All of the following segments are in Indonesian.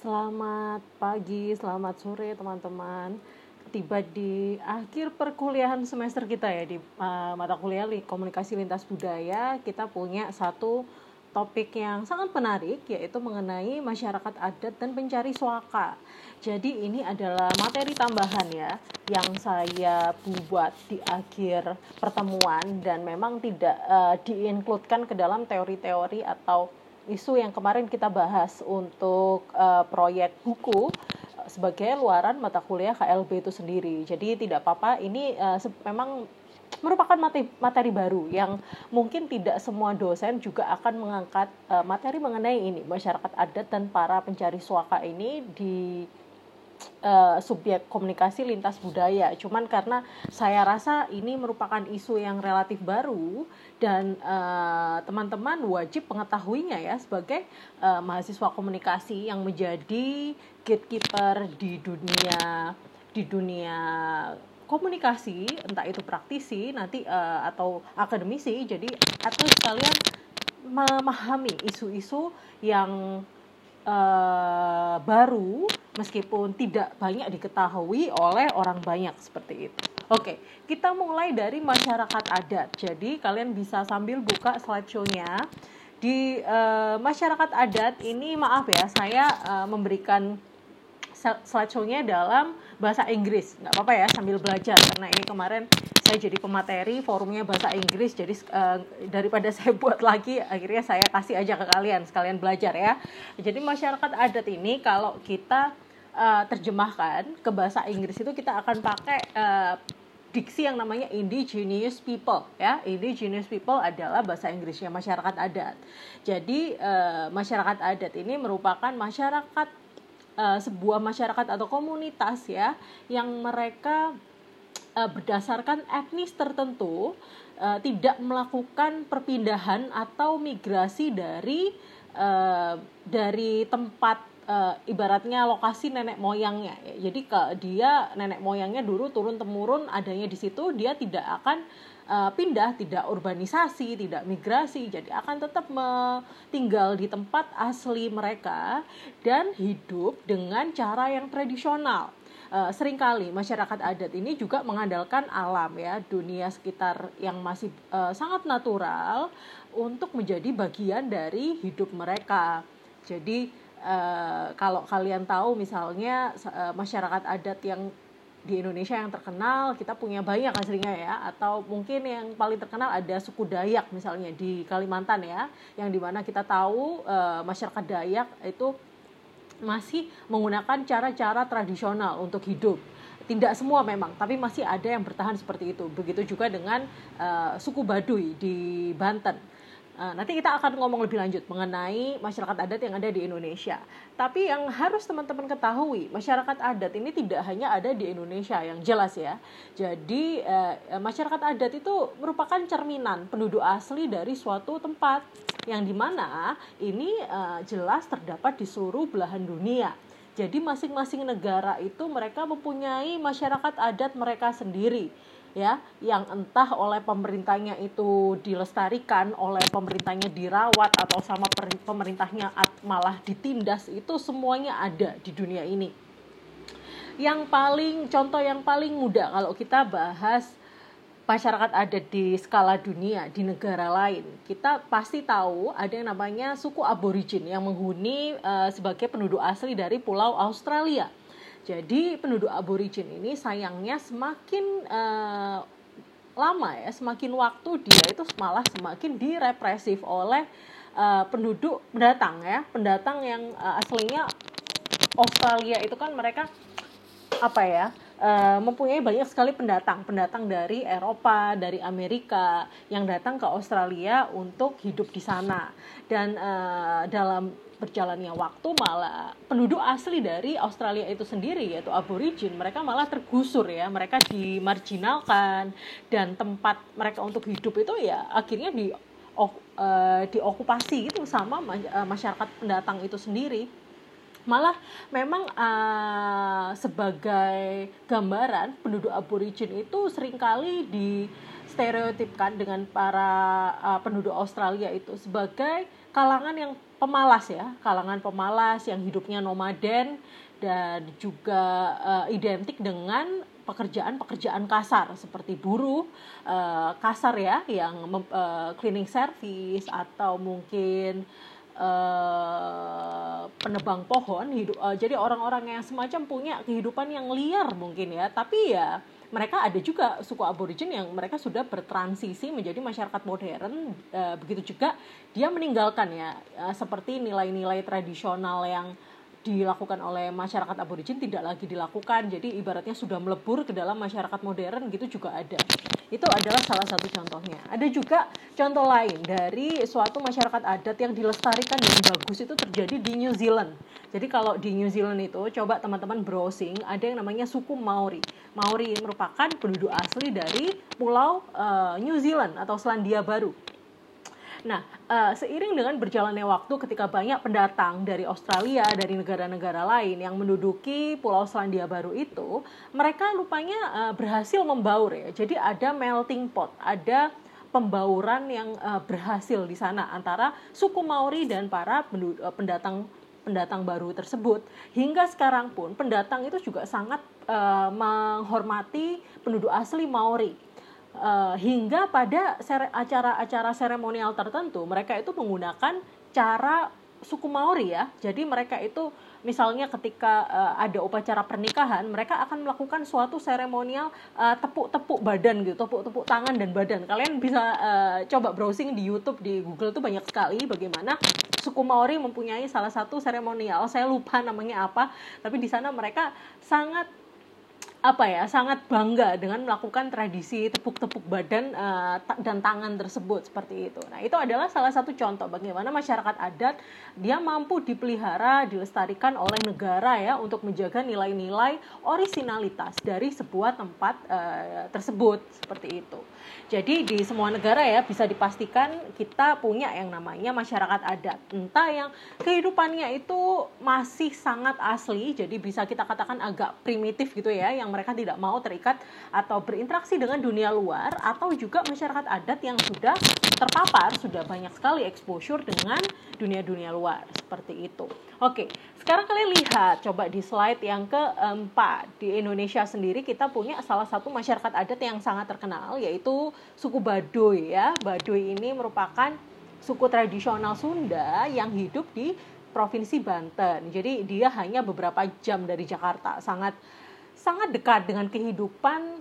Selamat pagi, selamat sore teman-teman. Tiba di akhir perkuliahan semester kita ya di uh, mata kuliah komunikasi lintas budaya, kita punya satu topik yang sangat menarik yaitu mengenai masyarakat adat dan pencari suaka. Jadi ini adalah materi tambahan ya yang saya buat di akhir pertemuan dan memang tidak uh, diinkludkan ke dalam teori-teori atau isu yang kemarin kita bahas untuk uh, proyek buku sebagai luaran mata kuliah KLB itu sendiri. Jadi tidak apa-apa, ini uh, memang merupakan materi, materi baru yang mungkin tidak semua dosen juga akan mengangkat uh, materi mengenai ini masyarakat adat dan para pencari suaka ini di uh, subjek komunikasi lintas budaya. Cuman karena saya rasa ini merupakan isu yang relatif baru dan eh, teman-teman uh, wajib mengetahuinya ya sebagai uh, mahasiswa komunikasi yang menjadi gatekeeper di dunia di dunia komunikasi entah itu praktisi nanti uh, atau akademisi jadi atau sekalian memahami isu-isu yang uh, baru meskipun tidak banyak diketahui oleh orang banyak seperti itu. Oke, kita mulai dari masyarakat adat. Jadi kalian bisa sambil buka slideshow-nya. Di uh, masyarakat adat ini maaf ya, saya uh, memberikan slideshow-nya dalam bahasa Inggris. Nggak apa-apa ya sambil belajar karena ini kemarin saya jadi pemateri forumnya bahasa Inggris jadi uh, daripada saya buat lagi akhirnya saya kasih aja ke kalian sekalian belajar ya. Jadi masyarakat adat ini kalau kita uh, terjemahkan ke bahasa Inggris itu kita akan pakai uh, diksi yang namanya indigenous people ya. Indigenous people adalah bahasa Inggrisnya masyarakat adat. Jadi uh, masyarakat adat ini merupakan masyarakat sebuah masyarakat atau komunitas ya yang mereka uh, berdasarkan etnis tertentu uh, tidak melakukan perpindahan atau migrasi dari uh, dari tempat ibaratnya lokasi nenek moyangnya. Jadi ke dia nenek moyangnya dulu turun temurun adanya di situ dia tidak akan uh, pindah tidak urbanisasi tidak migrasi. Jadi akan tetap tinggal di tempat asli mereka dan hidup dengan cara yang tradisional uh, sering kali masyarakat adat ini juga mengandalkan alam ya dunia sekitar yang masih uh, sangat natural untuk menjadi bagian dari hidup mereka. Jadi uh, kalau kalian tahu misalnya uh, masyarakat adat yang di Indonesia yang terkenal kita punya banyak aslinya ya. Atau mungkin yang paling terkenal ada suku Dayak misalnya di Kalimantan ya yang di mana kita tahu uh, masyarakat Dayak itu masih menggunakan cara-cara tradisional untuk hidup. Tidak semua memang, tapi masih ada yang bertahan seperti itu. Begitu juga dengan uh, suku Baduy di Banten Uh, nanti kita akan ngomong lebih lanjut mengenai masyarakat adat yang ada di Indonesia. Tapi yang harus teman-teman ketahui, masyarakat adat ini tidak hanya ada di Indonesia yang jelas ya. Jadi uh, masyarakat adat itu merupakan cerminan penduduk asli dari suatu tempat yang di mana ini uh, jelas terdapat di seluruh belahan dunia. Jadi masing-masing negara itu mereka mempunyai masyarakat adat mereka sendiri ya yang entah oleh pemerintahnya itu dilestarikan oleh pemerintahnya dirawat atau sama pemerintahnya malah ditindas itu semuanya ada di dunia ini. Yang paling contoh yang paling mudah kalau kita bahas masyarakat ada di skala dunia di negara lain kita pasti tahu ada yang namanya suku aborigin yang menghuni uh, sebagai penduduk asli dari pulau Australia jadi penduduk aborigin ini sayangnya semakin uh, lama ya, semakin waktu dia itu malah semakin direpresif oleh uh, penduduk pendatang ya, pendatang yang uh, aslinya Australia itu kan mereka apa ya? Uh, mempunyai banyak sekali pendatang, pendatang dari Eropa, dari Amerika yang datang ke Australia untuk hidup di sana. Dan uh, dalam berjalannya waktu malah penduduk asli dari Australia itu sendiri yaitu aborigin mereka malah tergusur ya. Mereka dimarginalkan dan tempat mereka untuk hidup itu ya akhirnya di uh, diokupasi gitu sama uh, masyarakat pendatang itu sendiri. Malah memang uh, sebagai gambaran penduduk aborigin itu sering kali di stereotipkan dengan para uh, penduduk Australia itu sebagai kalangan yang pemalas ya, kalangan pemalas yang hidupnya nomaden dan juga uh, identik dengan pekerjaan-pekerjaan kasar seperti buruh uh, kasar ya yang uh, cleaning service atau mungkin uh, penebang pohon hidup uh, jadi orang-orang yang semacam punya kehidupan yang liar mungkin ya. Tapi ya mereka ada juga suku aborigin yang mereka sudah bertransisi menjadi masyarakat modern. Uh, begitu juga dia meninggalkan ya uh, seperti nilai-nilai tradisional yang dilakukan oleh masyarakat aborigin tidak lagi dilakukan. Jadi ibaratnya sudah melebur ke dalam masyarakat modern gitu juga ada itu adalah salah satu contohnya. Ada juga contoh lain dari suatu masyarakat adat yang dilestarikan dengan bagus itu terjadi di New Zealand. Jadi kalau di New Zealand itu coba teman-teman browsing ada yang namanya suku Maori. Maori merupakan penduduk asli dari pulau uh, New Zealand atau Selandia Baru Nah, uh, seiring dengan berjalannya waktu ketika banyak pendatang dari Australia, dari negara-negara lain yang menduduki Pulau Selandia Baru itu, mereka lupanya uh, berhasil membaur ya. Jadi ada melting pot, ada pembauran yang uh, berhasil di sana antara suku Maori dan para pendatang pendatang baru tersebut. Hingga sekarang pun pendatang itu juga sangat uh, menghormati penduduk asli Maori uh, hingga pada acara-acara seremonial tertentu mereka itu menggunakan cara suku Maori ya. Jadi mereka itu misalnya ketika uh, ada upacara pernikahan, mereka akan melakukan suatu seremonial uh, tepuk-tepuk badan gitu, tepuk-tepuk tangan dan badan. Kalian bisa uh, coba browsing di YouTube, di Google tuh banyak sekali bagaimana suku Maori mempunyai salah satu seremonial. Saya lupa namanya apa, tapi di sana mereka sangat apa ya sangat bangga dengan melakukan tradisi tepuk-tepuk badan uh, dan tangan tersebut seperti itu. Nah itu adalah salah satu contoh bagaimana masyarakat adat dia mampu dipelihara, dilestarikan oleh negara ya untuk menjaga nilai-nilai orisinalitas dari sebuah tempat uh, tersebut seperti itu. Jadi di semua negara ya bisa dipastikan kita punya yang namanya masyarakat adat. Entah yang kehidupannya itu masih sangat asli, jadi bisa kita katakan agak primitif gitu ya, yang mereka tidak mau terikat atau berinteraksi dengan dunia luar, atau juga masyarakat adat yang sudah terpapar, sudah banyak sekali exposure dengan dunia-dunia luar seperti itu. Oke, sekarang kalian lihat coba di slide yang keempat di Indonesia sendiri kita punya salah satu masyarakat adat yang sangat terkenal yaitu suku Baduy ya. Baduy ini merupakan suku tradisional Sunda yang hidup di provinsi Banten. Jadi dia hanya beberapa jam dari Jakarta, sangat sangat dekat dengan kehidupan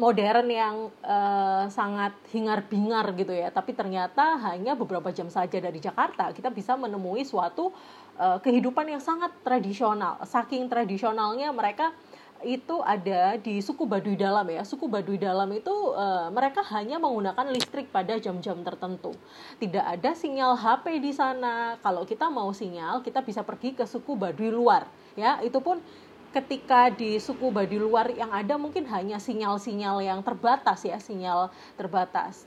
modern yang uh, sangat hingar-bingar gitu ya. Tapi ternyata hanya beberapa jam saja dari Jakarta kita bisa menemui suatu uh, kehidupan yang sangat tradisional. Saking tradisionalnya mereka itu ada di suku Baduy Dalam ya. Suku Baduy Dalam itu uh, mereka hanya menggunakan listrik pada jam-jam tertentu. Tidak ada sinyal HP di sana. Kalau kita mau sinyal, kita bisa pergi ke suku Baduy luar ya. Itu pun ketika di suku Baduy luar yang ada mungkin hanya sinyal-sinyal yang terbatas ya, sinyal terbatas.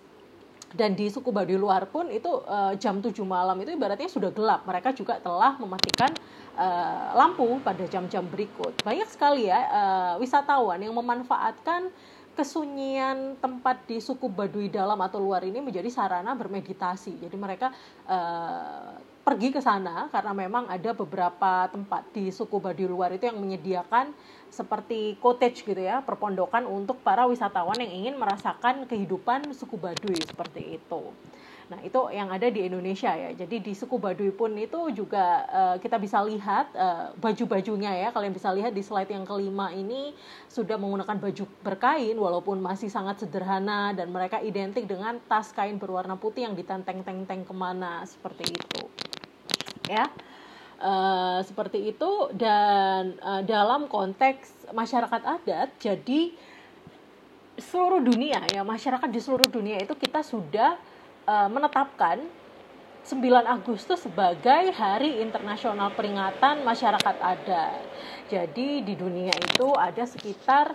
Dan di suku Baduy luar pun itu uh, jam 7 malam itu ibaratnya sudah gelap. Mereka juga telah mematikan uh, lampu pada jam-jam berikut. Banyak sekali ya uh, wisatawan yang memanfaatkan kesunyian tempat di suku Baduy dalam atau luar ini menjadi sarana bermeditasi. Jadi mereka uh, pergi ke sana karena memang ada beberapa tempat di suku Baduy luar itu yang menyediakan seperti cottage gitu ya, perpondokan untuk para wisatawan yang ingin merasakan kehidupan suku Baduy seperti itu. Nah, itu yang ada di Indonesia ya. Jadi di suku Baduy pun itu juga uh, kita bisa lihat uh, baju-bajunya ya. Kalian bisa lihat di slide yang kelima ini sudah menggunakan baju berkain walaupun masih sangat sederhana dan mereka identik dengan tas kain berwarna putih yang ditenteng-tenteng ke mana seperti itu ya uh, seperti itu dan uh, dalam konteks masyarakat adat jadi seluruh dunia ya masyarakat di seluruh dunia itu kita sudah uh, menetapkan 9 Agustus sebagai Hari Internasional Peringatan Masyarakat Adat. Jadi di dunia itu ada sekitar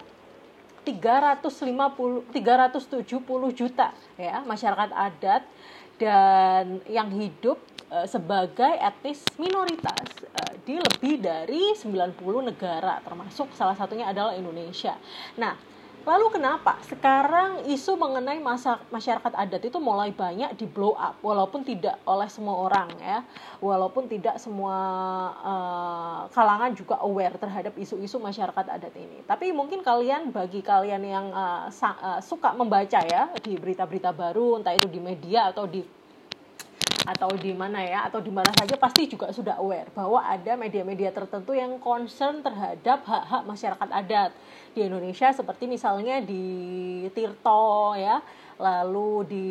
350 370 juta ya masyarakat adat dan yang hidup Eh, sebagai etnis minoritas uh, di lebih dari 90 negara termasuk salah satunya adalah Indonesia. Nah, Lalu kenapa sekarang isu mengenai masa, masyarakat adat itu mulai banyak di blow up, walaupun tidak oleh semua orang ya, walaupun tidak semua uh, kalangan juga aware terhadap isu-isu masyarakat adat ini. Tapi mungkin kalian bagi kalian yang uh, suka membaca ya di berita-berita baru, entah itu di media atau di atau di mana ya atau di mana saja pasti juga sudah aware bahwa ada media-media tertentu yang concern terhadap hak-hak masyarakat adat. Di Indonesia seperti misalnya di Tirto ya lalu di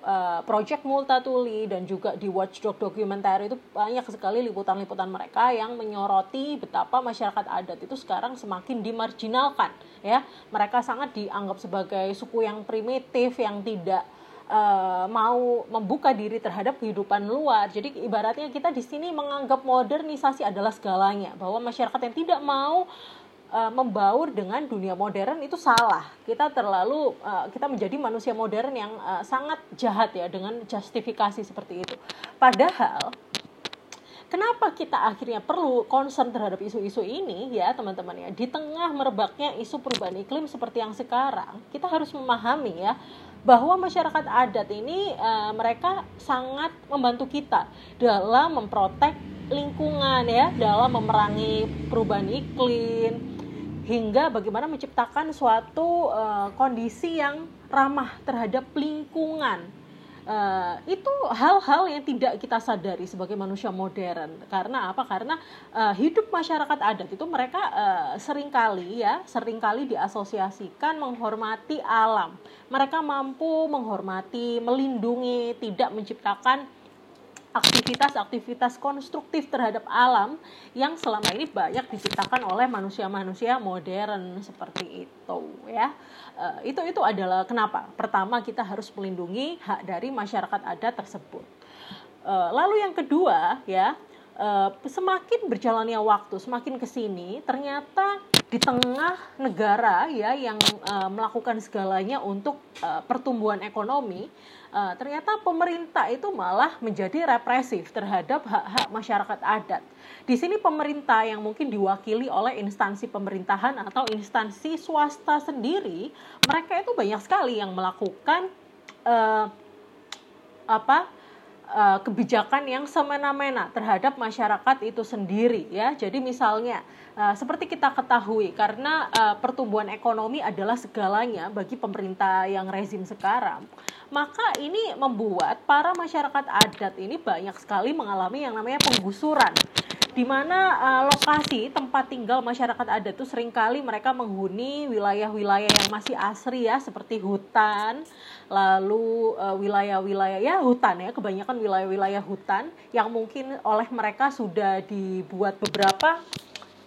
uh, Project Multatuli dan juga di Watchdog Dokumenter itu banyak sekali liputan-liputan mereka yang menyoroti betapa masyarakat adat itu sekarang semakin dimarginalkan ya. Mereka sangat dianggap sebagai suku yang primitif yang tidak uh, mau membuka diri terhadap kehidupan luar. Jadi ibaratnya kita di sini menganggap modernisasi adalah segalanya, bahwa masyarakat yang tidak mau uh, membaur dengan dunia modern itu salah. Kita terlalu uh, kita menjadi manusia modern yang sangat jahat ya dengan justifikasi seperti itu. Padahal Kenapa kita akhirnya perlu concern terhadap isu-isu ini ya teman-teman ya di tengah merebaknya isu perubahan iklim seperti yang sekarang kita harus memahami ya bahwa masyarakat adat ini uh, mereka sangat membantu kita dalam memprotek lingkungan ya, dalam memerangi perubahan iklim hingga bagaimana menciptakan suatu uh, kondisi yang ramah terhadap lingkungan uh, itu hal-hal yang tidak kita sadari sebagai manusia modern. Karena apa? Karena uh, hidup masyarakat adat itu mereka uh, sering kali ya sering kali diasosiasikan menghormati alam. Mereka mampu menghormati melindungi tidak menciptakan aktivitas-aktivitas konstruktif terhadap alam yang selama ini banyak diciptakan oleh manusia-manusia modern seperti itu ya. Uh, itu itu adalah kenapa? Pertama kita harus melindungi hak dari masyarakat adat tersebut. Uh, lalu yang kedua ya uh, semakin berjalannya waktu semakin ke sini ternyata di tengah negara ya yang uh, melakukan segalanya untuk uh, pertumbuhan ekonomi uh, ternyata pemerintah itu malah menjadi represif terhadap hak-hak masyarakat adat. Di sini pemerintah yang mungkin diwakili oleh instansi pemerintahan atau instansi swasta sendiri, mereka itu banyak sekali yang melakukan uh, apa kebijakan yang semena-mena terhadap masyarakat itu sendiri ya. Jadi misalnya uh, seperti kita ketahui karena uh, pertumbuhan ekonomi adalah segalanya bagi pemerintah yang rezim sekarang. Maka ini membuat para masyarakat adat ini banyak sekali mengalami yang namanya penggusuran. Di mana uh, lokasi tempat tinggal masyarakat adat itu sering kali mereka menghuni wilayah-wilayah yang masih asri ya seperti hutan. Lalu wilayah-wilayah uh, ya hutan ya kebanyakan wilayah-wilayah hutan yang mungkin oleh mereka sudah dibuat beberapa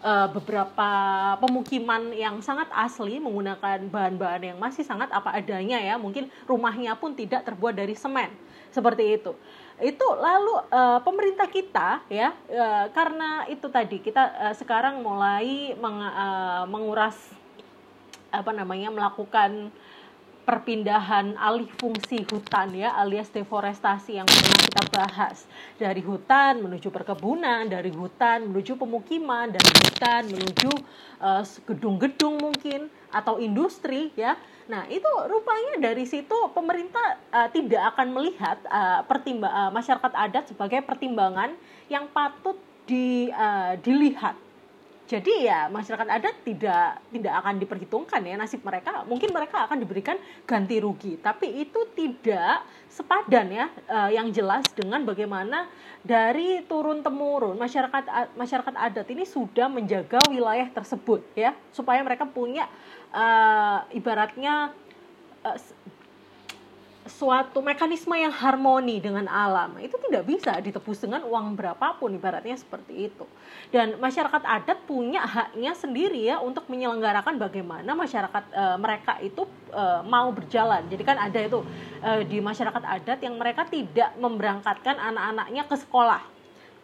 uh, beberapa pemukiman yang sangat asli menggunakan bahan-bahan yang masih sangat apa adanya ya. Mungkin rumahnya pun tidak terbuat dari semen. Seperti itu. Itu lalu uh, pemerintah kita ya uh, karena itu tadi kita uh, sekarang mulai meng, uh, menguras apa namanya melakukan perpindahan alih fungsi hutan ya alias deforestasi yang pernah kita bahas. Dari hutan menuju perkebunan dari hutan menuju pemukiman dari hutan menuju eh, gedung-gedung mungkin atau industri ya. Nah itu rupanya dari situ pemerintah uh, tidak akan melihat uh, pertimba uh, masyarakat adat sebagai pertimbangan yang patut di, uh, dilihat jadi ya masyarakat adat tidak tidak akan diperhitungkan ya nasib mereka. Mungkin mereka akan diberikan ganti rugi. Tapi itu tidak sepadan ya uh, yang jelas dengan bagaimana dari turun temurun masyarakat masyarakat adat ini sudah menjaga wilayah tersebut ya. Supaya mereka punya uh, ibaratnya uh, suatu mekanisme yang harmoni dengan alam itu tidak bisa ditebus dengan uang berapapun ibaratnya seperti itu. Dan masyarakat adat punya haknya sendiri ya untuk menyelenggarakan bagaimana masyarakat e, mereka itu e, mau berjalan. Jadi kan ada itu e, di masyarakat adat yang mereka tidak memberangkatkan anak-anaknya ke sekolah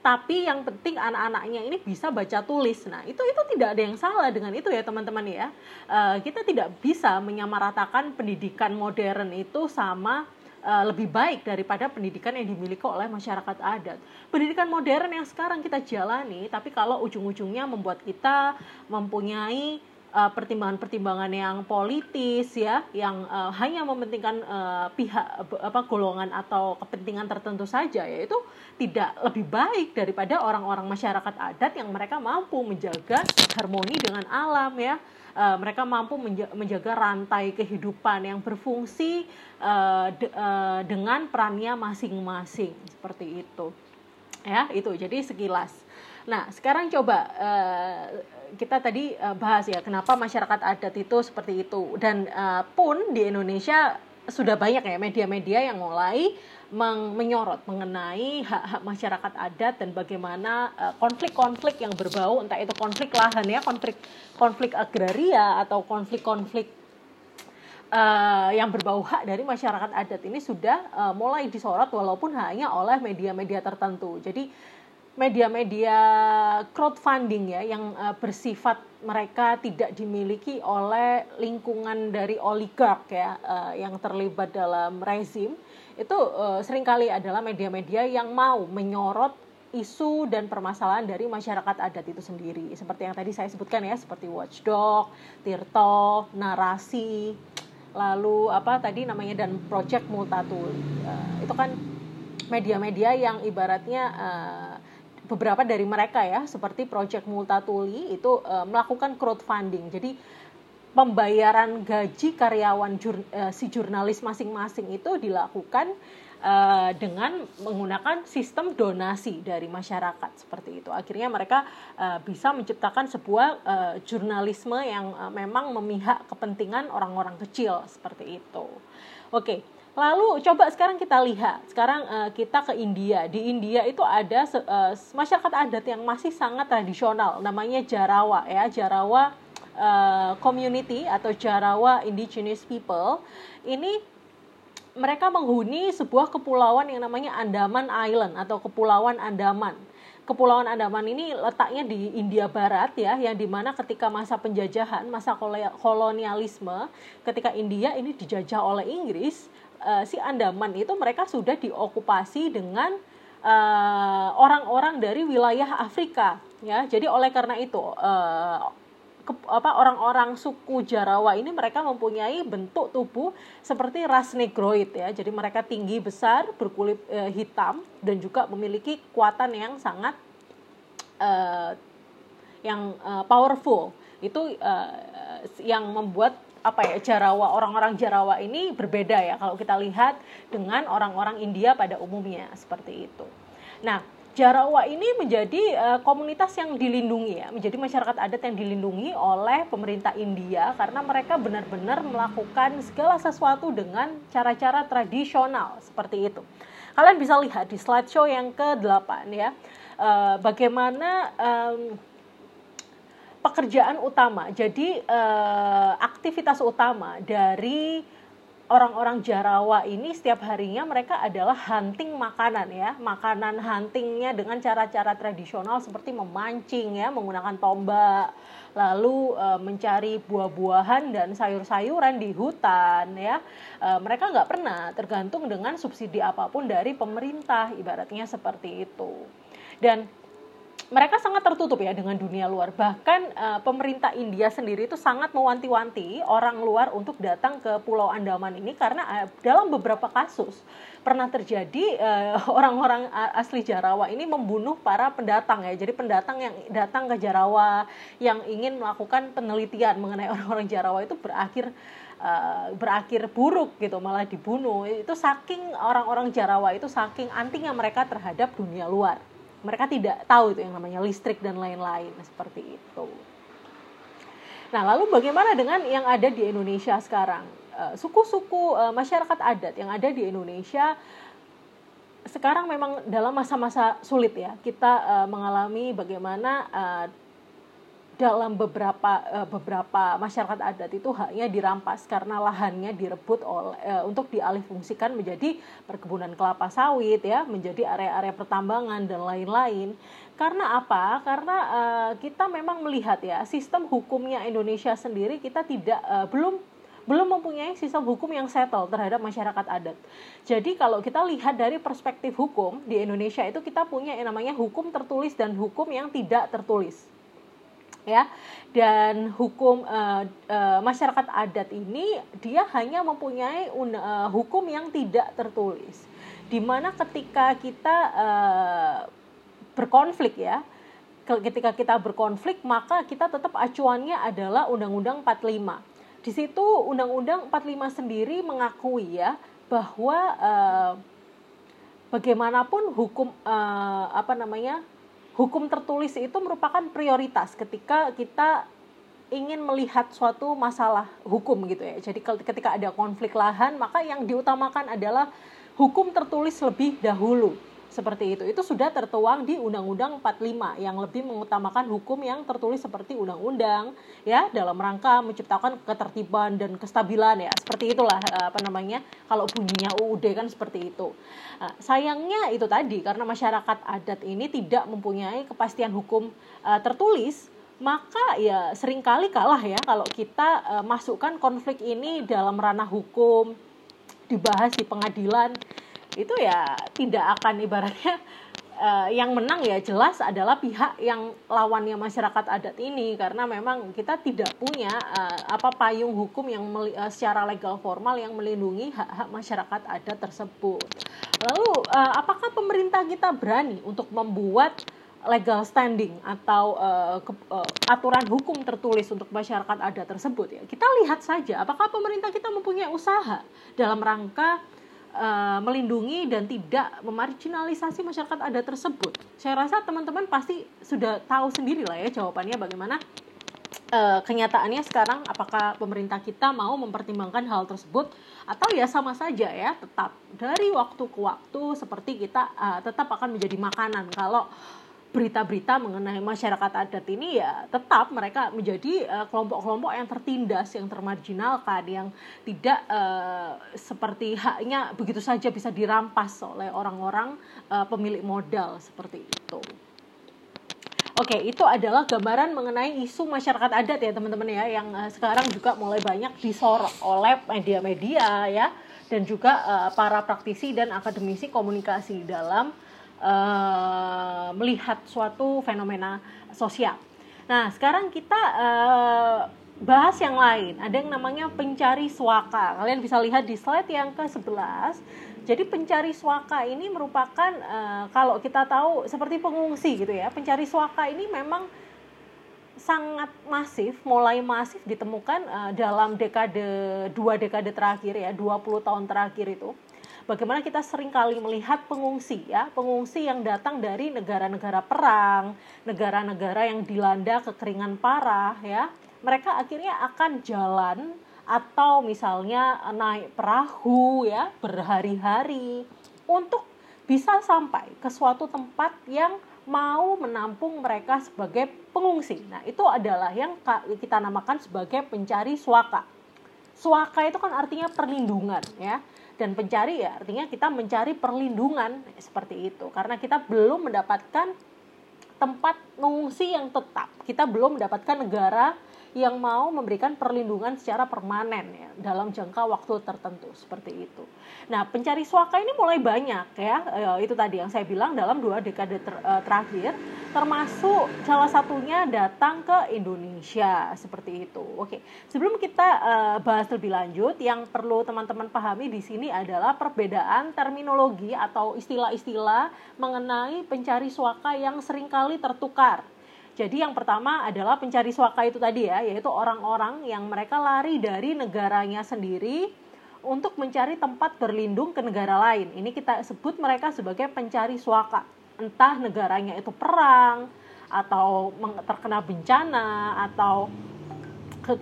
tapi yang penting anak-anaknya ini bisa baca tulis. Nah, itu itu tidak ada yang salah dengan itu ya teman-teman ya. Uh, kita tidak bisa menyamaratakan pendidikan modern itu sama uh, lebih baik daripada pendidikan yang dimiliki oleh masyarakat adat. Pendidikan modern yang sekarang kita jalani, tapi kalau ujung-ujungnya membuat kita mempunyai uh, pertimbangan-pertimbangan yang politis ya yang uh, hanya mementingkan uh, pihak apa golongan atau kepentingan tertentu saja yaitu tidak lebih baik daripada orang-orang masyarakat adat yang mereka mampu menjaga harmoni dengan alam ya. Uh, mereka mampu menjaga rantai kehidupan yang berfungsi uh, de uh, dengan perannya masing-masing seperti itu. Ya itu. Jadi sekilas. Nah sekarang coba uh, kita tadi uh, bahas ya kenapa masyarakat adat itu seperti itu. Dan uh, pun di Indonesia sudah banyak ya media-media yang mulai menyorot mengenai hak-hak masyarakat adat dan bagaimana konflik-konflik uh, yang berbau entah itu konflik lahan ya konflik konflik agraria atau konflik-konflik uh, yang berbau hak dari masyarakat adat ini sudah uh, mulai disorot walaupun hanya oleh media-media tertentu. Jadi media-media crowdfunding ya yang uh, bersifat mereka tidak dimiliki oleh lingkungan dari oligark ya uh, yang terlibat dalam rezim. Itu uh, sering kali adalah media-media yang mau menyorot isu dan permasalahan dari masyarakat adat itu sendiri. Seperti yang tadi saya sebutkan ya seperti Watchdog, Tirto, narasi, lalu apa tadi namanya dan Project Multatul uh, itu kan media-media yang ibaratnya uh, beberapa dari mereka ya seperti Project Multatuli itu uh, melakukan crowdfunding. Jadi pembayaran gaji karyawan jur, uh, si jurnalis masing-masing itu dilakukan uh, dengan menggunakan sistem donasi dari masyarakat seperti itu. Akhirnya mereka uh, bisa menciptakan sebuah uh, jurnalisme yang uh, memang memihak kepentingan orang-orang kecil seperti itu. Oke. Okay. Lalu coba sekarang kita lihat, sekarang uh, kita ke India. Di India itu ada uh, masyarakat adat yang masih sangat tradisional, namanya Jarawa ya, Jarawa uh, community atau Jarawa indigenous people. Ini mereka menghuni sebuah kepulauan yang namanya Andaman Island atau Kepulauan Andaman. Kepulauan Andaman ini letaknya di India Barat ya, yang di mana ketika masa penjajahan, masa kolonialisme, ketika India ini dijajah oleh Inggris, uh, si Andaman itu mereka sudah diokupasi dengan eh, orang-orang dari wilayah Afrika ya. Jadi oleh karena itu ke, apa orang-orang suku Jarawa ini mereka mempunyai bentuk tubuh seperti ras negroid ya. Jadi mereka tinggi besar berkulit hitam dan juga memiliki kekuatan yang sangat yang powerful. Itu yang membuat apa ya Jarawa orang-orang Jarawa ini berbeda ya kalau kita lihat dengan orang-orang India pada umumnya seperti itu. Nah, Jarawa ini menjadi uh, komunitas yang dilindungi ya, menjadi masyarakat adat yang dilindungi oleh pemerintah India karena mereka benar-benar melakukan segala sesuatu dengan cara-cara tradisional seperti itu. Kalian bisa lihat di slideshow yang ke-8 ya, uh, bagaimana um, pekerjaan utama. Jadi uh, aktivitas utama dari orang-orang Jarawa ini setiap harinya mereka adalah hunting makanan ya, makanan huntingnya dengan cara-cara tradisional seperti memancing ya, menggunakan tombak, lalu e, mencari buah-buahan dan sayur-sayuran di hutan ya. E, mereka nggak pernah tergantung dengan subsidi apa pun dari pemerintah, ibaratnya seperti itu. Dan mereka sangat tertutup ya dengan dunia luar. Bahkan uh, pemerintah India sendiri itu sangat mewanti-wanti orang luar untuk datang ke Pulau Andaman ini karena uh, dalam beberapa kasus pernah terjadi uh, orang-orang asli Jarawa ini membunuh para pendatang ya. Jadi pendatang yang datang ke Jarawa yang ingin melakukan penelitian mengenai orang-orang Jarawa itu berakhir Uh, berakhir buruk gitu malah dibunuh itu saking orang-orang Jarawa itu saking antinya mereka terhadap dunia luar mereka tidak tahu itu yang namanya listrik dan lain-lain seperti itu. Nah, lalu bagaimana dengan yang ada di Indonesia sekarang? Eh, suku-suku uh, masyarakat adat yang ada di Indonesia sekarang memang dalam masa-masa sulit ya. Kita uh, mengalami bagaimana dalam beberapa uh, beberapa masyarakat adat itu haknya dirampas karena lahannya direbut oleh untuk dialihfungsikan menjadi perkebunan kelapa sawit ya, menjadi area-area pertambangan dan lain-lain. Karena apa? Karena uh, kita memang melihat ya sistem hukumnya Indonesia sendiri kita tidak uh, belum belum mempunyai sistem hukum yang settle terhadap masyarakat adat. Jadi kalau kita lihat dari perspektif hukum di Indonesia itu kita punya yang namanya hukum tertulis dan hukum yang tidak tertulis ya. Dan hukum uh, uh, masyarakat adat ini dia hanya mempunyai uh, hukum yang tidak tertulis. Di mana ketika kita uh, berkonflik ya ketika kita berkonflik maka kita tetap acuannya adalah Undang-Undang 45 di situ Undang-Undang 45 sendiri mengakui ya bahwa uh, bagaimanapun hukum uh, apa namanya hukum tertulis itu merupakan prioritas ketika kita ingin melihat suatu masalah hukum gitu ya. Jadi ketika ada konflik lahan, maka yang diutamakan adalah hukum tertulis lebih dahulu seperti itu. Itu sudah tertuang di Undang-Undang 45 yang lebih mengutamakan hukum yang tertulis seperti undang-undang ya dalam rangka menciptakan ketertiban dan kestabilan ya. Seperti itulah eh, apa namanya kalau bunyinya UUD kan seperti itu. Nah, sayangnya itu tadi karena masyarakat adat ini tidak mempunyai kepastian hukum uh, tertulis maka ya sering kali kalah ya kalau kita masukkan konflik ini dalam ranah hukum dibahas di pengadilan itu ya tidak akan ibaratnya uh, yang menang ya jelas adalah pihak yang lawannya masyarakat adat ini karena memang kita tidak punya uh, apa payung hukum yang uh, secara legal formal yang melindungi hak-hak masyarakat adat tersebut. Lalu uh, apakah pemerintah kita berani untuk membuat legal standing atau uh, ke, uh, aturan hukum tertulis untuk masyarakat adat tersebut ya kita lihat saja apakah pemerintah kita mempunyai usaha dalam rangka uh, melindungi dan tidak memarginalisasi masyarakat adat tersebut. Saya rasa teman-teman pasti sudah tahu sendiri lah ya jawabannya bagaimana uh, kenyataannya sekarang apakah pemerintah kita mau mempertimbangkan hal tersebut atau ya sama saja ya tetap dari waktu ke waktu seperti kita uh, tetap akan menjadi makanan kalau berita-berita mengenai masyarakat adat ini ya tetap mereka menjadi eh, kelompok-kelompok uh, yang tertindas, yang termarginalkan, yang tidak uh, seperti haknya begitu saja bisa dirampas oleh orang-orang uh, pemilik modal seperti itu. Oke, itu adalah gambaran mengenai isu masyarakat adat ya teman-teman ya yang uh, sekarang juga mulai banyak disorot oleh media-media ya dan juga uh, para praktisi dan akademisi komunikasi dalam uh, melihat suatu fenomena sosial. Nah, sekarang kita uh, bahas yang lain. Ada yang namanya pencari suaka. Kalian bisa lihat di slide yang ke-11. Jadi pencari suaka ini merupakan uh, kalau kita tahu seperti pengungsi gitu ya. Pencari suaka ini memang sangat masif, mulai masif ditemukan uh, dalam dekade dua dekade terakhir ya, 20 tahun terakhir itu bagaimana kita sering kali melihat pengungsi ya, pengungsi yang datang dari negara-negara perang, negara-negara yang dilanda kekeringan parah ya. Mereka akhirnya akan jalan atau misalnya naik perahu ya berhari-hari untuk bisa sampai ke suatu tempat yang mau menampung mereka sebagai pengungsi. Nah, itu adalah yang kita namakan sebagai pencari suaka. Suaka itu kan artinya perlindungan ya dan pencari ya artinya kita mencari perlindungan seperti itu. Karena kita belum mendapatkan tempat mengungsi yang tetap. Kita belum mendapatkan negara yang mau memberikan perlindungan secara permanen ya dalam jangka waktu tertentu seperti itu. Nah, pencari suaka ini mulai banyak ya. E, itu tadi yang saya bilang dalam dua dekade ter, e, terakhir termasuk salah satunya datang ke Indonesia seperti itu. Oke. Sebelum kita e, bahas lebih lanjut, yang perlu teman-teman pahami di sini adalah perbedaan terminologi atau istilah-istilah mengenai pencari suaka yang sering kali tertukar jadi yang pertama adalah pencari suaka itu tadi ya, yaitu orang-orang yang mereka lari dari negaranya sendiri untuk mencari tempat berlindung ke negara lain. Ini kita sebut mereka sebagai pencari suaka. Entah negaranya itu perang atau terkena bencana atau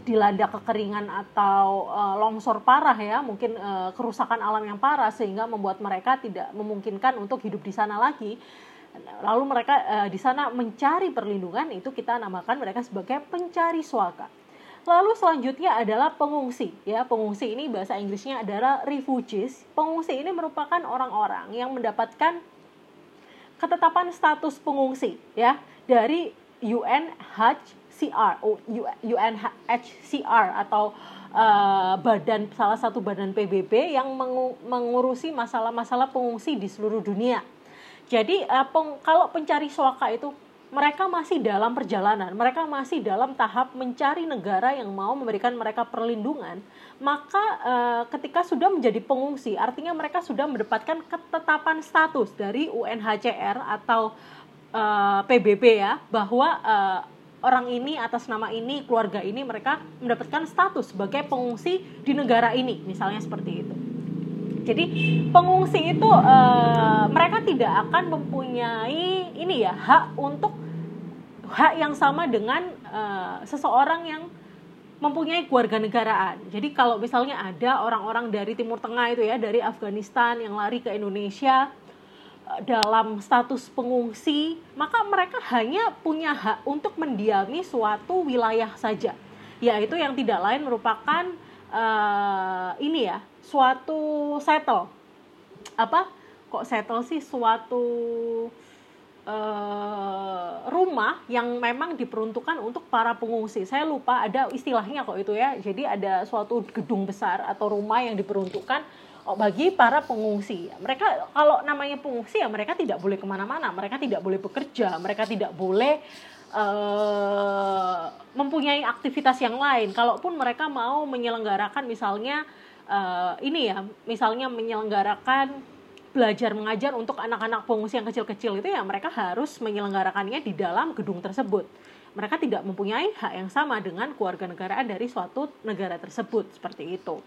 dilanda kekeringan atau e, longsor parah ya, mungkin e, kerusakan alam yang parah sehingga membuat mereka tidak memungkinkan untuk hidup di sana lagi lalu mereka uh, di sana mencari perlindungan itu kita namakan mereka sebagai pencari suaka. Lalu selanjutnya adalah pengungsi ya. Pengungsi ini bahasa Inggrisnya adalah refugees. Pengungsi ini merupakan orang-orang yang mendapatkan ketetapan status pengungsi ya dari UNHCR, UNHCR atau uh, badan salah satu badan PBB yang mengurusi masalah-masalah pengungsi di seluruh dunia. Jadi uh, peng, kalau pencari suaka itu mereka masih dalam perjalanan, mereka masih dalam tahap mencari negara yang mau memberikan mereka perlindungan, maka uh, ketika sudah menjadi pengungsi, artinya mereka sudah mendapatkan ketetapan status dari UNHCR atau eh, PBB ya, bahwa orang ini atas nama ini, keluarga ini mereka mendapatkan status sebagai pengungsi di negara ini, misalnya seperti itu. Jadi pengungsi itu uh, mereka tidak akan mempunyai ini ya hak untuk hak yang sama dengan uh, seseorang yang mempunyai keluarga negaraan. Jadi kalau misalnya ada orang-orang dari Timur Tengah itu ya, dari Afghanistan yang lari ke Indonesia eh, dalam status pengungsi, maka mereka hanya punya hak untuk mendiami suatu wilayah saja, yaitu yang tidak lain merupakan uh, ini ya, suatu settle. Apa? Kok settle sih suatu uh, rumah yang memang diperuntukkan untuk para pengungsi. Saya lupa ada istilahnya kok itu ya. Jadi ada suatu gedung besar atau rumah yang diperuntukkan oh, bagi para pengungsi. Mereka kalau namanya pengungsi ya mereka tidak boleh ke mana-mana, mereka tidak boleh bekerja, mereka tidak boleh uh, mempunyai aktivitas yang lain. Kalaupun mereka mau menyelenggarakan misalnya uh, ini ya, misalnya menyelenggarakan belajar mengajar untuk anak-anak pengungsi yang kecil-kecil itu ya mereka harus menyelenggarakannya di dalam gedung tersebut. Mereka tidak mempunyai hak yang sama dengan keluarga negaraan dari suatu negara tersebut seperti itu.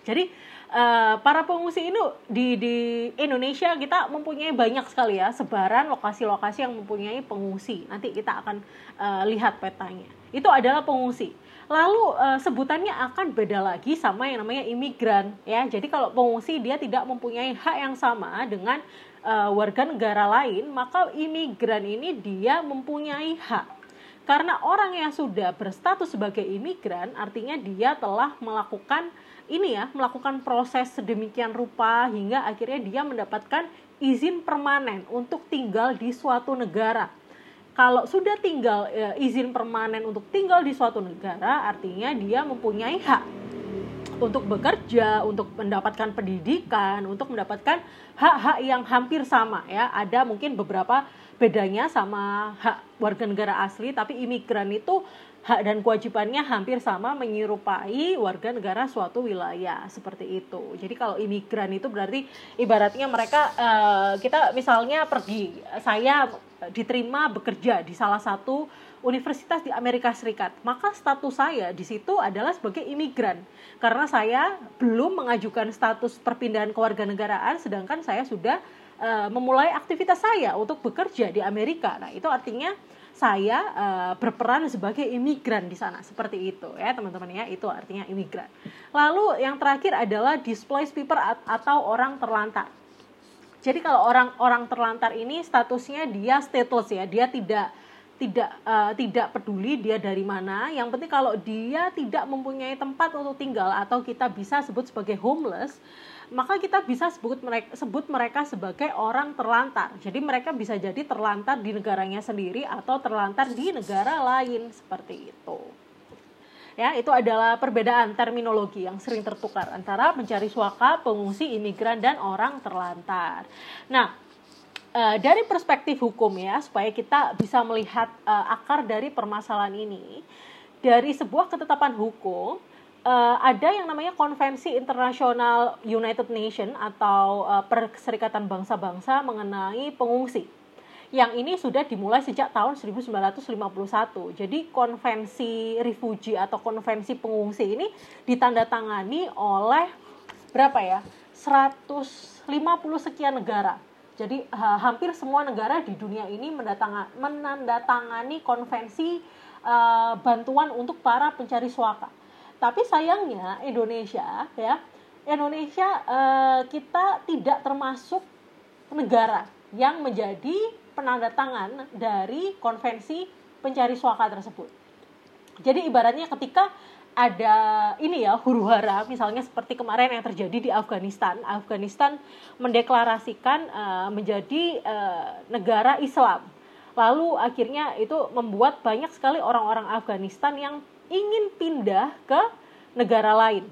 Jadi uh, para pengungsi ini di di Indonesia kita mempunyai banyak sekali ya sebaran lokasi-lokasi yang mempunyai pengungsi. Nanti kita akan uh, lihat petanya. Itu adalah pengungsi lalu uh, sebutannya akan beda lagi sama yang namanya imigran ya. Jadi kalau pengungsi dia tidak mempunyai hak yang sama dengan uh, warga negara lain maka imigran ini dia mempunyai hak. Karena orang yang sudah berstatus sebagai imigran artinya dia telah melakukan ini ya melakukan proses sedemikian rupa hingga akhirnya dia mendapatkan izin permanen untuk tinggal di suatu negara kalau sudah tinggal e, izin permanen untuk tinggal di suatu negara, artinya dia mempunyai hak untuk bekerja, untuk mendapatkan pendidikan, untuk mendapatkan hak-hak yang hampir sama ya. Ada mungkin beberapa bedanya sama hak warga negara asli, tapi imigran itu hak dan kewajibannya hampir sama menyerupai warga negara suatu wilayah seperti itu. Jadi kalau imigran itu berarti ibaratnya mereka uh, kita misalnya pergi, saya diterima bekerja di salah satu universitas di Amerika Serikat, maka status saya di situ adalah sebagai imigran. Karena saya belum mengajukan status perpindahan kewarganegaraan sedangkan saya sudah uh, memulai aktivitas saya untuk bekerja di Amerika. Nah, itu artinya saya uh, berperan sebagai imigran di sana. Seperti itu ya teman-teman ya. Itu artinya imigran. Lalu yang terakhir adalah displaced people atau orang terlantar jadi kalau orang-orang terlantar ini statusnya dia stateless ya dia tidak tidak uh, tidak peduli dia dari mana yang penting kalau dia tidak mempunyai tempat untuk tinggal atau kita bisa sebut sebagai homeless maka kita bisa sebut mereka sebut mereka sebagai orang terlantar. Jadi mereka bisa jadi terlantar di negaranya sendiri atau terlantar di negara lain seperti itu. Ya, itu adalah perbedaan terminologi yang sering tertukar antara mencari suaka, pengungsi, imigran dan orang terlantar. Nah, uh, dari perspektif hukum ya, supaya kita bisa melihat uh, akar dari permasalahan ini, dari sebuah ketetapan hukum uh, ada yang namanya Konvensi Internasional United Nation atau uh, Perserikatan Bangsa-Bangsa mengenai pengungsi. Yang ini sudah dimulai sejak tahun 1951. Jadi konvensi refugee atau konvensi pengungsi ini ditandatangani oleh berapa ya? 150 sekian negara. Jadi ha, hampir semua negara di dunia ini menandatangani konvensi uh, bantuan untuk para pencari suaka tapi sayangnya Indonesia ya, Indonesia eh, kita tidak termasuk negara yang menjadi penanda tangan dari konvensi pencari suaka tersebut. Jadi ibaratnya ketika ada ini ya huru hara misalnya seperti kemarin yang terjadi di Afghanistan. Afghanistan mendeklarasikan uh, menjadi uh, negara Islam. Lalu akhirnya itu membuat banyak sekali orang-orang Afghanistan yang ingin pindah ke negara lain.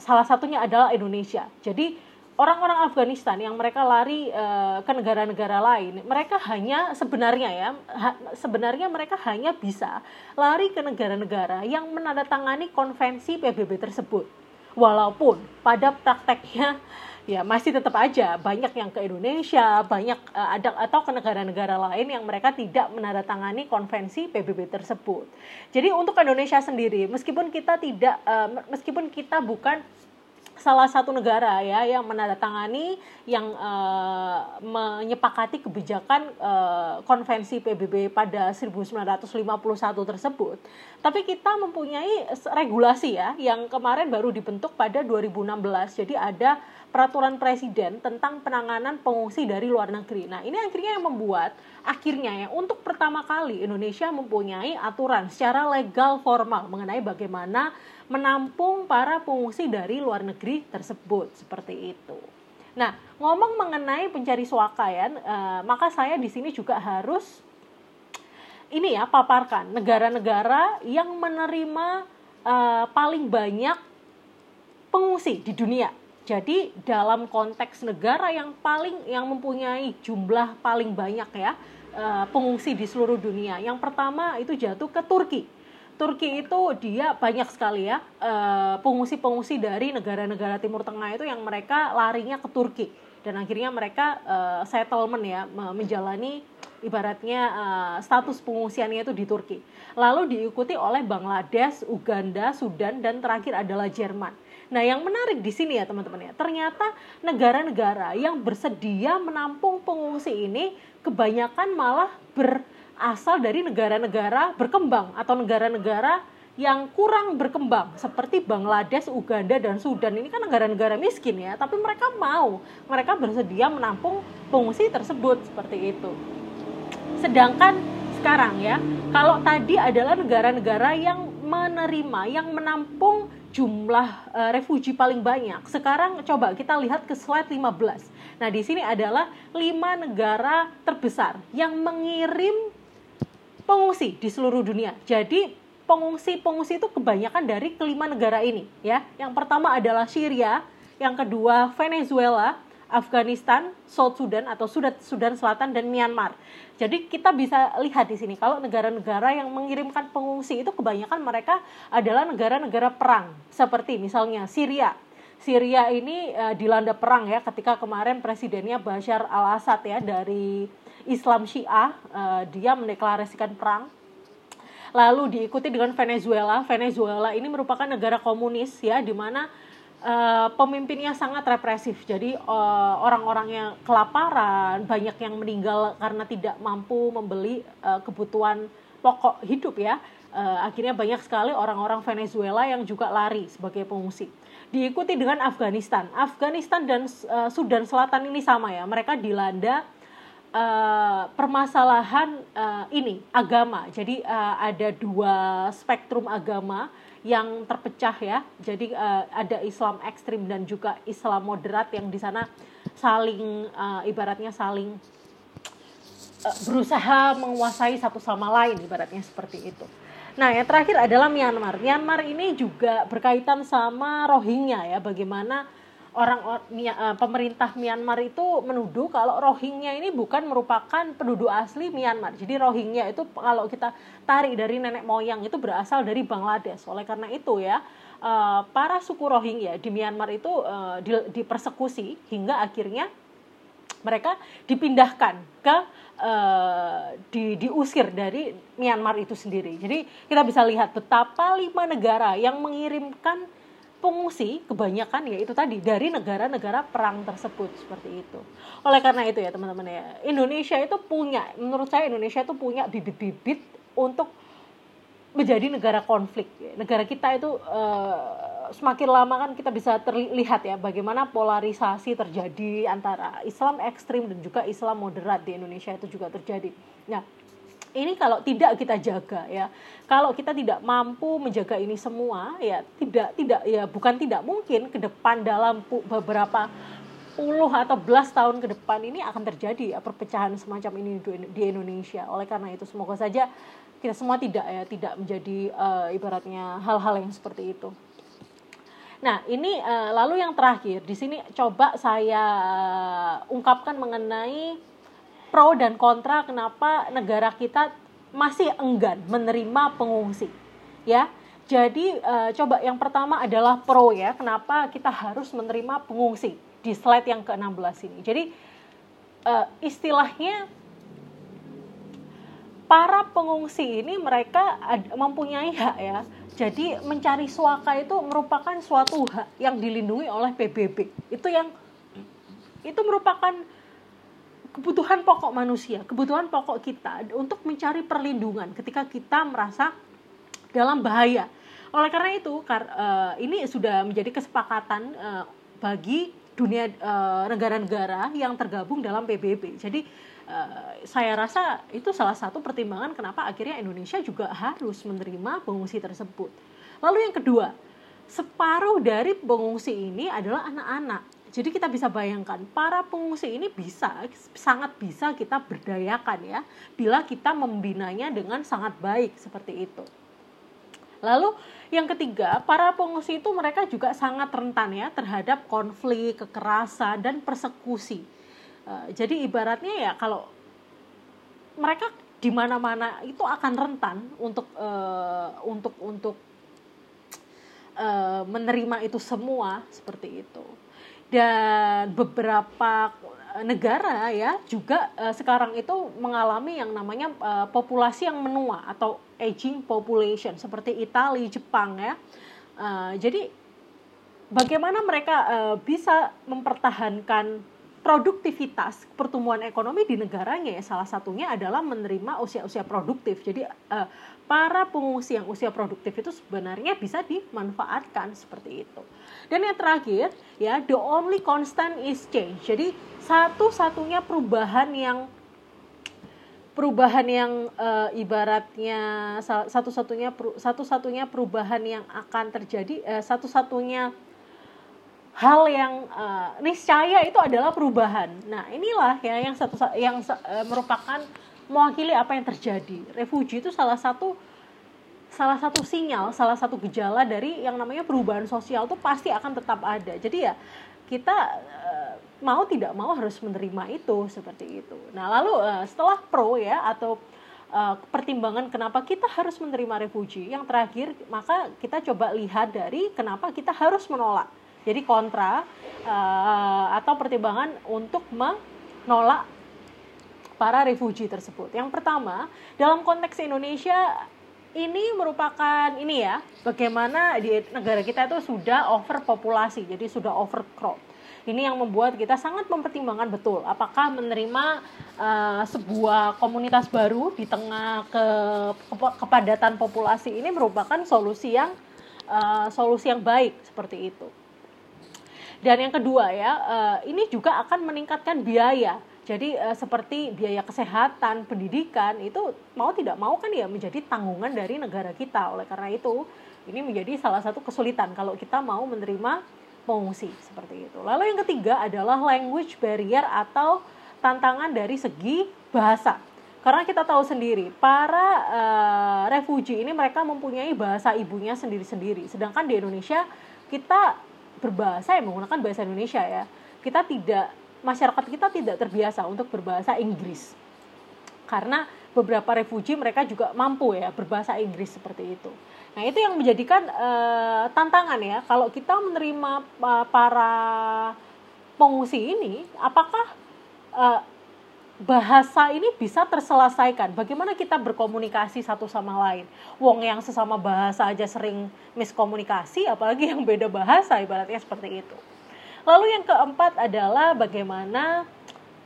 Salah satunya adalah Indonesia. Jadi orang-orang Afghanistan yang mereka lari uh, ke negara-negara lain, mereka hanya sebenarnya ya, ha, sebenarnya mereka hanya bisa lari ke negara-negara yang menandatangani konvensi PBB tersebut. Walaupun pada prakteknya ya masih tetap aja banyak yang ke Indonesia, banyak uh, ada atau ke negara-negara lain yang mereka tidak menandatangani konvensi PBB tersebut. Jadi untuk Indonesia sendiri, meskipun kita tidak uh, meskipun kita bukan salah satu negara ya yang menandatangani yang uh, menyepakati kebijakan uh, konvensi PBB pada 1951 tersebut. Tapi kita mempunyai regulasi ya yang kemarin baru dibentuk pada 2016. Jadi ada peraturan presiden tentang penanganan pengungsi dari luar negeri. Nah, ini akhirnya yang membuat akhirnya ya untuk pertama kali Indonesia mempunyai aturan secara legal formal mengenai bagaimana menampung para pengungsi dari luar negeri tersebut seperti itu. Nah, ngomong mengenai pencari suaka ya, uh, maka saya di sini juga harus ini ya paparkan negara-negara yang menerima uh, paling banyak pengungsi di dunia. Jadi dalam konteks negara yang paling yang mempunyai jumlah paling banyak ya uh, pengungsi di seluruh dunia. Yang pertama itu jatuh ke Turki Turki itu dia banyak sekali ya eh, pengungsi-pengungsi dari negara-negara Timur Tengah itu yang mereka larinya ke Turki dan akhirnya mereka uh, settlement ya menjalani ibaratnya uh, status pengungsiannya itu di Turki. Lalu diikuti oleh Bangladesh, Uganda, Sudan dan terakhir adalah Jerman. Nah, yang menarik di sini ya teman-teman ya, ternyata negara-negara yang bersedia menampung pengungsi ini kebanyakan malah ber asal dari negara-negara berkembang atau negara-negara yang kurang berkembang seperti Bangladesh, Uganda dan Sudan ini kan negara-negara miskin ya, tapi mereka mau, mereka bersedia menampung pengungsi tersebut seperti itu. Sedangkan sekarang ya, kalau tadi adalah negara-negara yang menerima, yang menampung jumlah uh, refugi paling banyak. Sekarang coba kita lihat ke slide 15. Nah, di sini adalah lima negara terbesar yang mengirim pengungsi di seluruh dunia. Jadi pengungsi-pengungsi itu kebanyakan dari kelima negara ini ya. Yang pertama adalah Syria, yang kedua Venezuela, Afghanistan, South Sudan atau Sudan, Sudan Selatan dan Myanmar. Jadi kita bisa lihat di sini kalau negara-negara yang mengirimkan pengungsi itu kebanyakan mereka adalah negara-negara perang seperti misalnya Syria. Syria ini uh, dilanda perang ya ketika kemarin presidennya Bashar al-Assad ya dari Islam Syiah, uh, dia mendeklarasikan perang. Lalu diikuti dengan Venezuela. Venezuela ini merupakan negara komunis ya, di mana uh, pemimpinnya sangat represif. Jadi uh, orang-orangnya kelaparan, banyak yang meninggal karena tidak mampu membeli uh, kebutuhan pokok hidup ya. Uh, akhirnya banyak sekali orang-orang Venezuela yang juga lari sebagai pengungsi. Diikuti dengan Afghanistan. Afghanistan dan uh, Sudan Selatan ini sama ya. Mereka dilanda Uh, permasalahan uh, ini agama. Jadi uh, ada dua spektrum agama yang terpecah ya. Jadi uh, ada Islam ekstrim dan juga Islam moderat yang di sana saling uh, ibaratnya saling berusaha menguasai satu sama lain ibaratnya seperti itu. Nah, yang terakhir adalah Myanmar. Myanmar ini juga berkaitan sama Rohingya ya, bagaimana orang uh, pemerintah Myanmar itu menuduh kalau Rohingya ini bukan merupakan penduduk asli Myanmar. Jadi Rohingya itu kalau kita tarik dari nenek moyang itu berasal dari Bangladesh. Oleh karena itu ya uh, para suku Rohingya di Myanmar itu di, dipersekusi hingga akhirnya mereka dipindahkan ke uh, di, diusir dari Myanmar itu sendiri. Jadi kita bisa lihat betapa lima negara yang mengirimkan pengungsi kebanyakan ya itu tadi dari negara-negara perang tersebut seperti itu. Oleh karena itu ya teman-teman ya, Indonesia itu punya menurut saya Indonesia itu punya bibit-bibit untuk menjadi negara konflik. Negara kita itu uh, semakin lama kan kita bisa terlihat ya bagaimana polarisasi terjadi antara Islam ekstrim dan juga Islam moderat di Indonesia itu juga terjadi. Nah, ini kalau tidak kita jaga ya. Kalau kita tidak mampu menjaga ini semua ya tidak tidak ya bukan tidak mungkin ke depan dalam beberapa puluh atau belas tahun ke depan ini akan terjadi ya perpecahan semacam ini di Indonesia. Oleh karena itu semoga saja kita semua tidak ya tidak menjadi uh, ibaratnya hal-hal yang seperti itu. Nah, ini uh, lalu yang terakhir. Di sini coba saya uh, ungkapkan mengenai pro dan kontra kenapa negara kita masih enggan menerima pengungsi. Ya. Jadi uh, coba yang pertama adalah pro ya, kenapa kita harus menerima pengungsi di slide yang ke-16 ini. Jadi uh, istilahnya para pengungsi ini mereka mempunyai hak ya. Jadi mencari suaka itu merupakan suatu hak yang dilindungi oleh PBB. Itu yang itu merupakan kebutuhan pokok manusia, kebutuhan pokok kita untuk mencari perlindungan ketika kita merasa dalam bahaya. Oleh karena itu, uh, ini sudah menjadi kesepakatan uh, bagi dunia eh, negara-negara yang tergabung dalam PBB. Jadi saya rasa itu salah satu pertimbangan kenapa akhirnya Indonesia juga harus menerima pengungsi tersebut. Lalu yang kedua, separuh dari pengungsi ini adalah anak-anak. Jadi kita bisa bayangkan para pengungsi ini bisa sangat bisa kita berdayakan ya bila kita membinanya dengan sangat baik seperti itu. Lalu yang ketiga, para pengungsi itu mereka juga sangat rentan ya terhadap konflik, kekerasan dan persekusi. Uh, jadi ibaratnya ya kalau mereka di mana-mana itu akan rentan untuk uh, untuk untuk uh, menerima itu semua seperti itu. Dan beberapa negara ya juga uh, sekarang itu mengalami yang namanya uh, populasi yang menua atau aging population seperti Italia, Jepang ya. Uh, jadi bagaimana mereka uh, bisa mempertahankan produktivitas pertumbuhan ekonomi di negaranya ya salah satunya adalah menerima usia-usia produktif. Jadi uh, para pengungsi yang usia produktif itu sebenarnya bisa dimanfaatkan seperti itu. Dan yang terakhir ya the only constant is change. Jadi satu-satunya perubahan yang perubahan yang uh, ibaratnya satu-satunya satu-satunya perubahan yang akan terjadi uh, satu-satunya hal yang uh, niscaya itu adalah perubahan. Nah, inilah ya yang satu yang uh, merupakan mewakili apa yang terjadi. Refugi itu salah satu salah satu sinyal, salah satu gejala dari yang namanya perubahan sosial itu pasti akan tetap ada. Jadi ya kita uh, mau tidak mau harus menerima itu seperti itu. Nah, lalu uh, setelah pro ya atau uh, pertimbangan kenapa kita harus menerima refugi, yang terakhir maka kita coba lihat dari kenapa kita harus menolak jadi kontra atau pertimbangan untuk menolak para refugi tersebut. Yang pertama, dalam konteks Indonesia ini merupakan ini ya, bagaimana di negara kita itu sudah overpopulasi, jadi sudah overcrowd. Ini yang membuat kita sangat mempertimbangkan betul apakah menerima uh, sebuah komunitas baru di tengah ke, ke kepadatan populasi ini merupakan solusi yang uh, solusi yang baik seperti itu. Dan yang kedua ya, uh, ini juga akan meningkatkan biaya. Jadi uh, seperti biaya kesehatan, pendidikan itu mau tidak mau kan ya menjadi tanggungan dari negara kita. Oleh karena itu, ini menjadi salah satu kesulitan kalau kita mau menerima pengungsi seperti itu. Lalu yang ketiga adalah language barrier atau tantangan dari segi bahasa. Karena kita tahu sendiri, para uh, refugee ini mereka mempunyai bahasa ibunya sendiri-sendiri. Sedangkan di Indonesia kita berbahasa yang menggunakan bahasa Indonesia ya kita tidak masyarakat kita tidak terbiasa untuk berbahasa Inggris karena beberapa refugi mereka juga mampu ya berbahasa Inggris seperti itu nah itu yang menjadikan uh, tantangan ya kalau kita menerima para pengungsi ini apakah uh, bahasa ini bisa terselesaikan. Bagaimana kita berkomunikasi satu sama lain? Wong yang sesama bahasa aja sering miskomunikasi, apalagi yang beda bahasa, ibaratnya seperti itu. Lalu yang keempat adalah bagaimana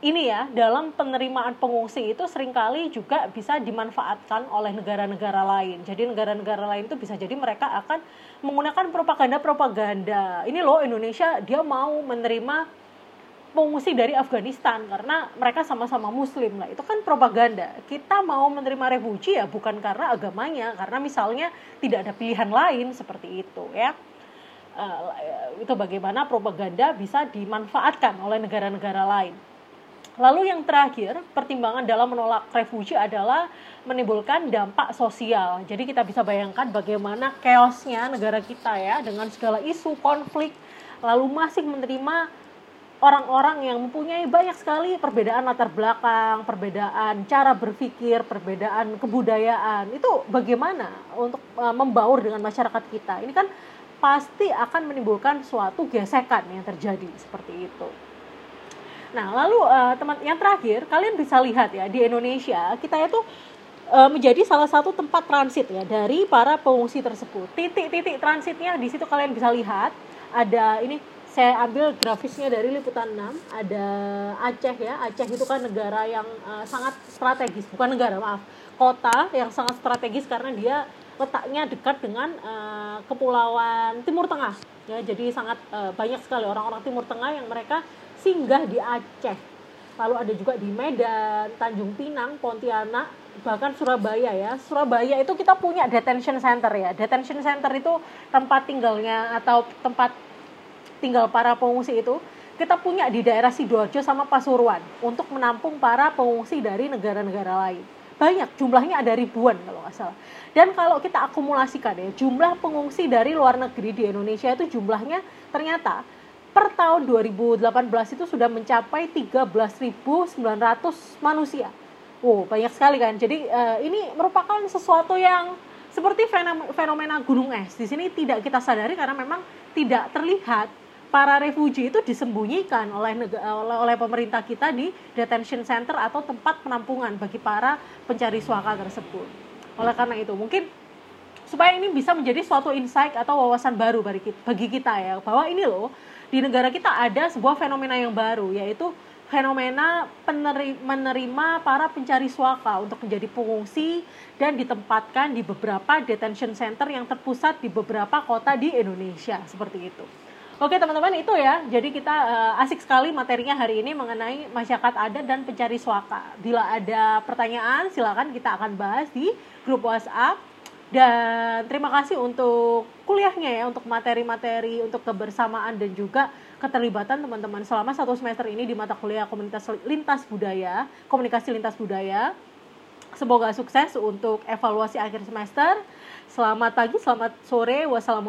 ini ya dalam penerimaan pengungsi itu sering kali juga bisa dimanfaatkan oleh negara-negara lain. Jadi negara-negara lain itu bisa jadi mereka akan menggunakan propaganda-propaganda. Ini loh Indonesia dia mau menerima pengungsi dari Afghanistan karena mereka sama-sama muslim lah itu kan propaganda kita mau menerima refugi ya bukan karena agamanya karena misalnya tidak ada pilihan lain seperti itu ya uh, itu bagaimana propaganda bisa dimanfaatkan oleh negara-negara lain Lalu yang terakhir, pertimbangan dalam menolak refugi adalah menimbulkan dampak sosial. Jadi kita bisa bayangkan bagaimana chaosnya negara kita ya dengan segala isu konflik lalu masih menerima orang-orang yang mempunyai banyak sekali perbedaan latar belakang, perbedaan cara berpikir, perbedaan kebudayaan. Itu bagaimana untuk uh, membaur dengan masyarakat kita? Ini kan pasti akan menimbulkan suatu gesekan yang terjadi seperti itu. Nah, lalu uh, teman yang terakhir, kalian bisa lihat ya di Indonesia kita itu uh, menjadi salah satu tempat transit ya dari para pengungsi tersebut. Titik-titik transitnya di situ kalian bisa lihat ada ini saya ambil grafisnya dari liputan 6 ada Aceh ya Aceh itu kan negara yang uh, sangat strategis bukan negara maaf kota yang sangat strategis karena dia letaknya dekat dengan uh, kepulauan Timur Tengah. Ya jadi sangat uh, banyak sekali orang-orang Timur Tengah yang mereka singgah di Aceh. Lalu ada juga di Medan Tanjung Pinang Pontianak bahkan Surabaya ya. Surabaya itu kita punya detention center ya. Detention center itu tempat tinggalnya atau tempat tinggal para pengungsi itu kita punya di daerah Sidoarjo sama Pasuruan untuk menampung para pengungsi dari negara-negara lain. Banyak jumlahnya ada ribuan nggak salah dan kalau kita akumulasikan ya jumlah pengungsi dari luar negeri di Indonesia itu jumlahnya ternyata per tahun 2018 itu sudah mencapai 13.900 manusia. Wow, banyak sekali kan. Jadi uh, ini merupakan sesuatu yang seperti fenomena gunung es. Di sini tidak kita sadari karena memang tidak terlihat para refugi itu disembunyikan oleh oleh, oleh pemerintah kita di detention center atau tempat penampungan bagi para pencari suaka tersebut. Oleh karena itu, mungkin supaya ini bisa menjadi suatu insight atau wawasan baru bagi kita ya bahwa ini loh di negara kita ada sebuah fenomena yang baru yaitu fenomena menerima para pencari suaka untuk menjadi pengungsi dan ditempatkan di beberapa detention center yang terpusat di beberapa kota di Indonesia seperti itu. Oke teman-teman itu ya, jadi kita uh, asik sekali materinya hari ini mengenai masyarakat adat dan pencari suaka. Bila ada pertanyaan silakan kita akan bahas di grup WhatsApp dan terima kasih untuk kuliahnya ya, untuk materi-materi, untuk kebersamaan dan juga keterlibatan teman-teman selama satu semester ini di mata kuliah komunitas lintas budaya, komunikasi lintas budaya. Semoga sukses untuk evaluasi akhir semester. Selamat pagi, selamat sore. Wassalamualaikum